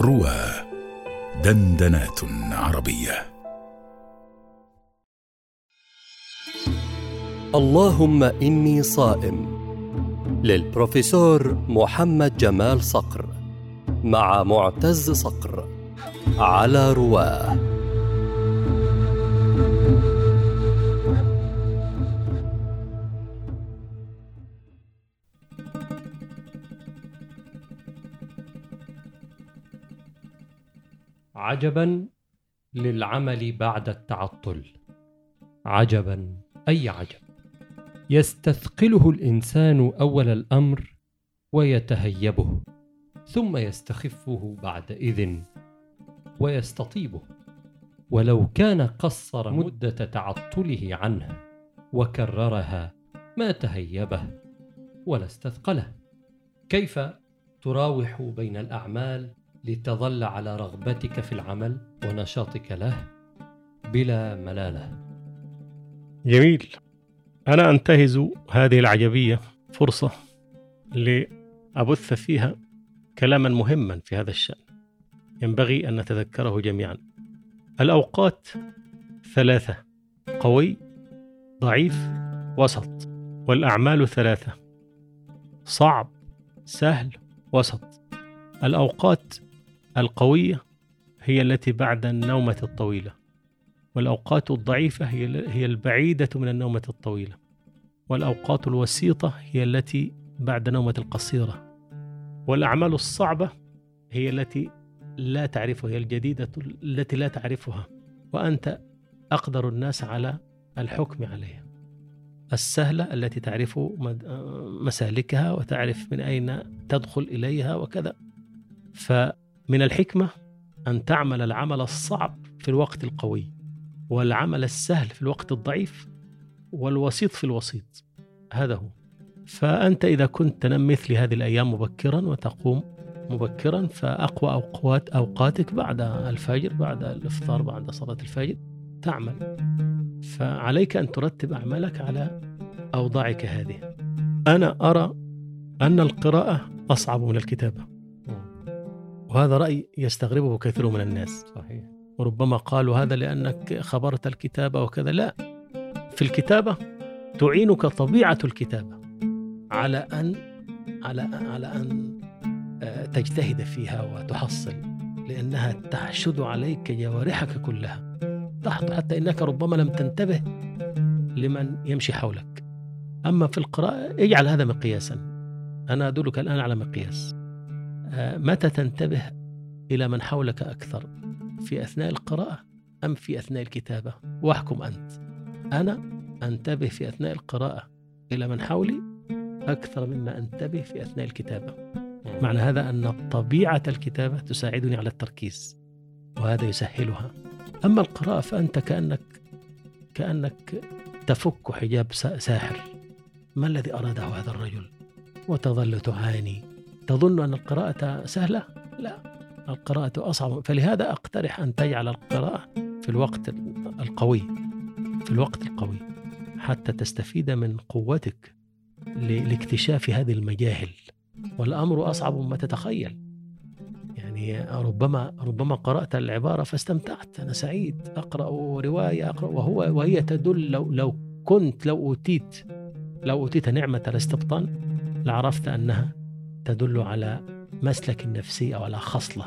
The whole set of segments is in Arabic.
روى دندنات عربية. اللهم إني صائم. للبروفيسور محمد جمال صقر مع معتز صقر على رواه. عجبا للعمل بعد التعطل. عجبا أي عجب؟ يستثقله الإنسان أول الأمر ويتهيبه ثم يستخفه بعد إذن ويستطيبه. ولو كان قصر مدة تعطله عنه وكررها ما تهيبه ولا استثقله. كيف تراوح بين الأعمال لتظل على رغبتك في العمل ونشاطك له بلا ملالة. جميل. أنا أنتهز هذه العجبية فرصة لأبث فيها كلاما مهما في هذا الشأن. ينبغي أن نتذكره جميعا. الأوقات ثلاثة قوي ضعيف وسط. والأعمال ثلاثة صعب سهل وسط. الأوقات القوية هي التي بعد النومة الطويلة والأوقات الضعيفة هي هي البعيدة من النومة الطويلة والأوقات الوسيطة هي التي بعد نومة القصيرة والأعمال الصعبة هي التي لا تعرفها هي الجديدة التي لا تعرفها وأنت أقدر الناس على الحكم عليها. السهلة التي تعرف مسالكها وتعرف من أين تدخل إليها وكذا. فمن الحكمة أن تعمل العمل الصعب في الوقت القوي والعمل السهل في الوقت الضعيف والوسيط في الوسيط. هذا هو. فأنت إذا كنت تنام مثل هذه الأيام مبكرا وتقوم مبكرا فأقوى أوقات أوقاتك بعد الفجر بعد الإفطار بعد صلاة الفجر تعمل. فعليك أن ترتب أعمالك على أوضاعك هذه. أنا أرى أن القراءة أصعب من الكتابة. وهذا رأي يستغربه كثير من الناس. صحيح. وربما قالوا هذا لأنك خبرت الكتابة وكذا لا. في الكتابة تعينك طبيعة الكتابة على أن على على أن تجتهد فيها وتحصل لأنها تحشد عليك جوارحك كلها. تحت حتى إنك ربما لم تنتبه لمن يمشي حولك. أما في القراءة اجعل هذا مقياسا. أنا أدلك الآن على مقياس. متى تنتبه إلى من حولك أكثر؟ في أثناء القراءة أم في أثناء الكتابة؟ واحكم أنت. أنا أنتبه في أثناء القراءة إلى من حولي أكثر مما أنتبه في أثناء الكتابة. معنى هذا أن طبيعة الكتابة تساعدني على التركيز وهذا يسهلها. أما القراءة فأنت كأنك كأنك تفك حجاب ساحر. ما الذي أراده هذا الرجل؟ وتظل تعاني. تظن أن القراءة سهلة؟ لا القراءة أصعب. فلهذا أقترح أن تجعل القراءة في الوقت القوي في الوقت القوي حتى تستفيد من قوتك لاكتشاف هذه المجاهل. والأمر أصعب مما تتخيل. يعني ربما ربما قرأت العبارة فاستمتعت. أنا سعيد. أقرأ رواية أقرأ. وهو وهي تدل لو لو كنت لو أوتيت لو أوتيت نعمة الاستبطان لعرفت أنها تدل على مسلك نفسي أو على خصلة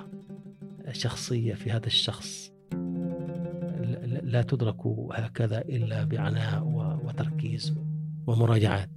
شخصية في هذا الشخص. لا تدرك هكذا إلا بعناء وتركيز ومراجعات.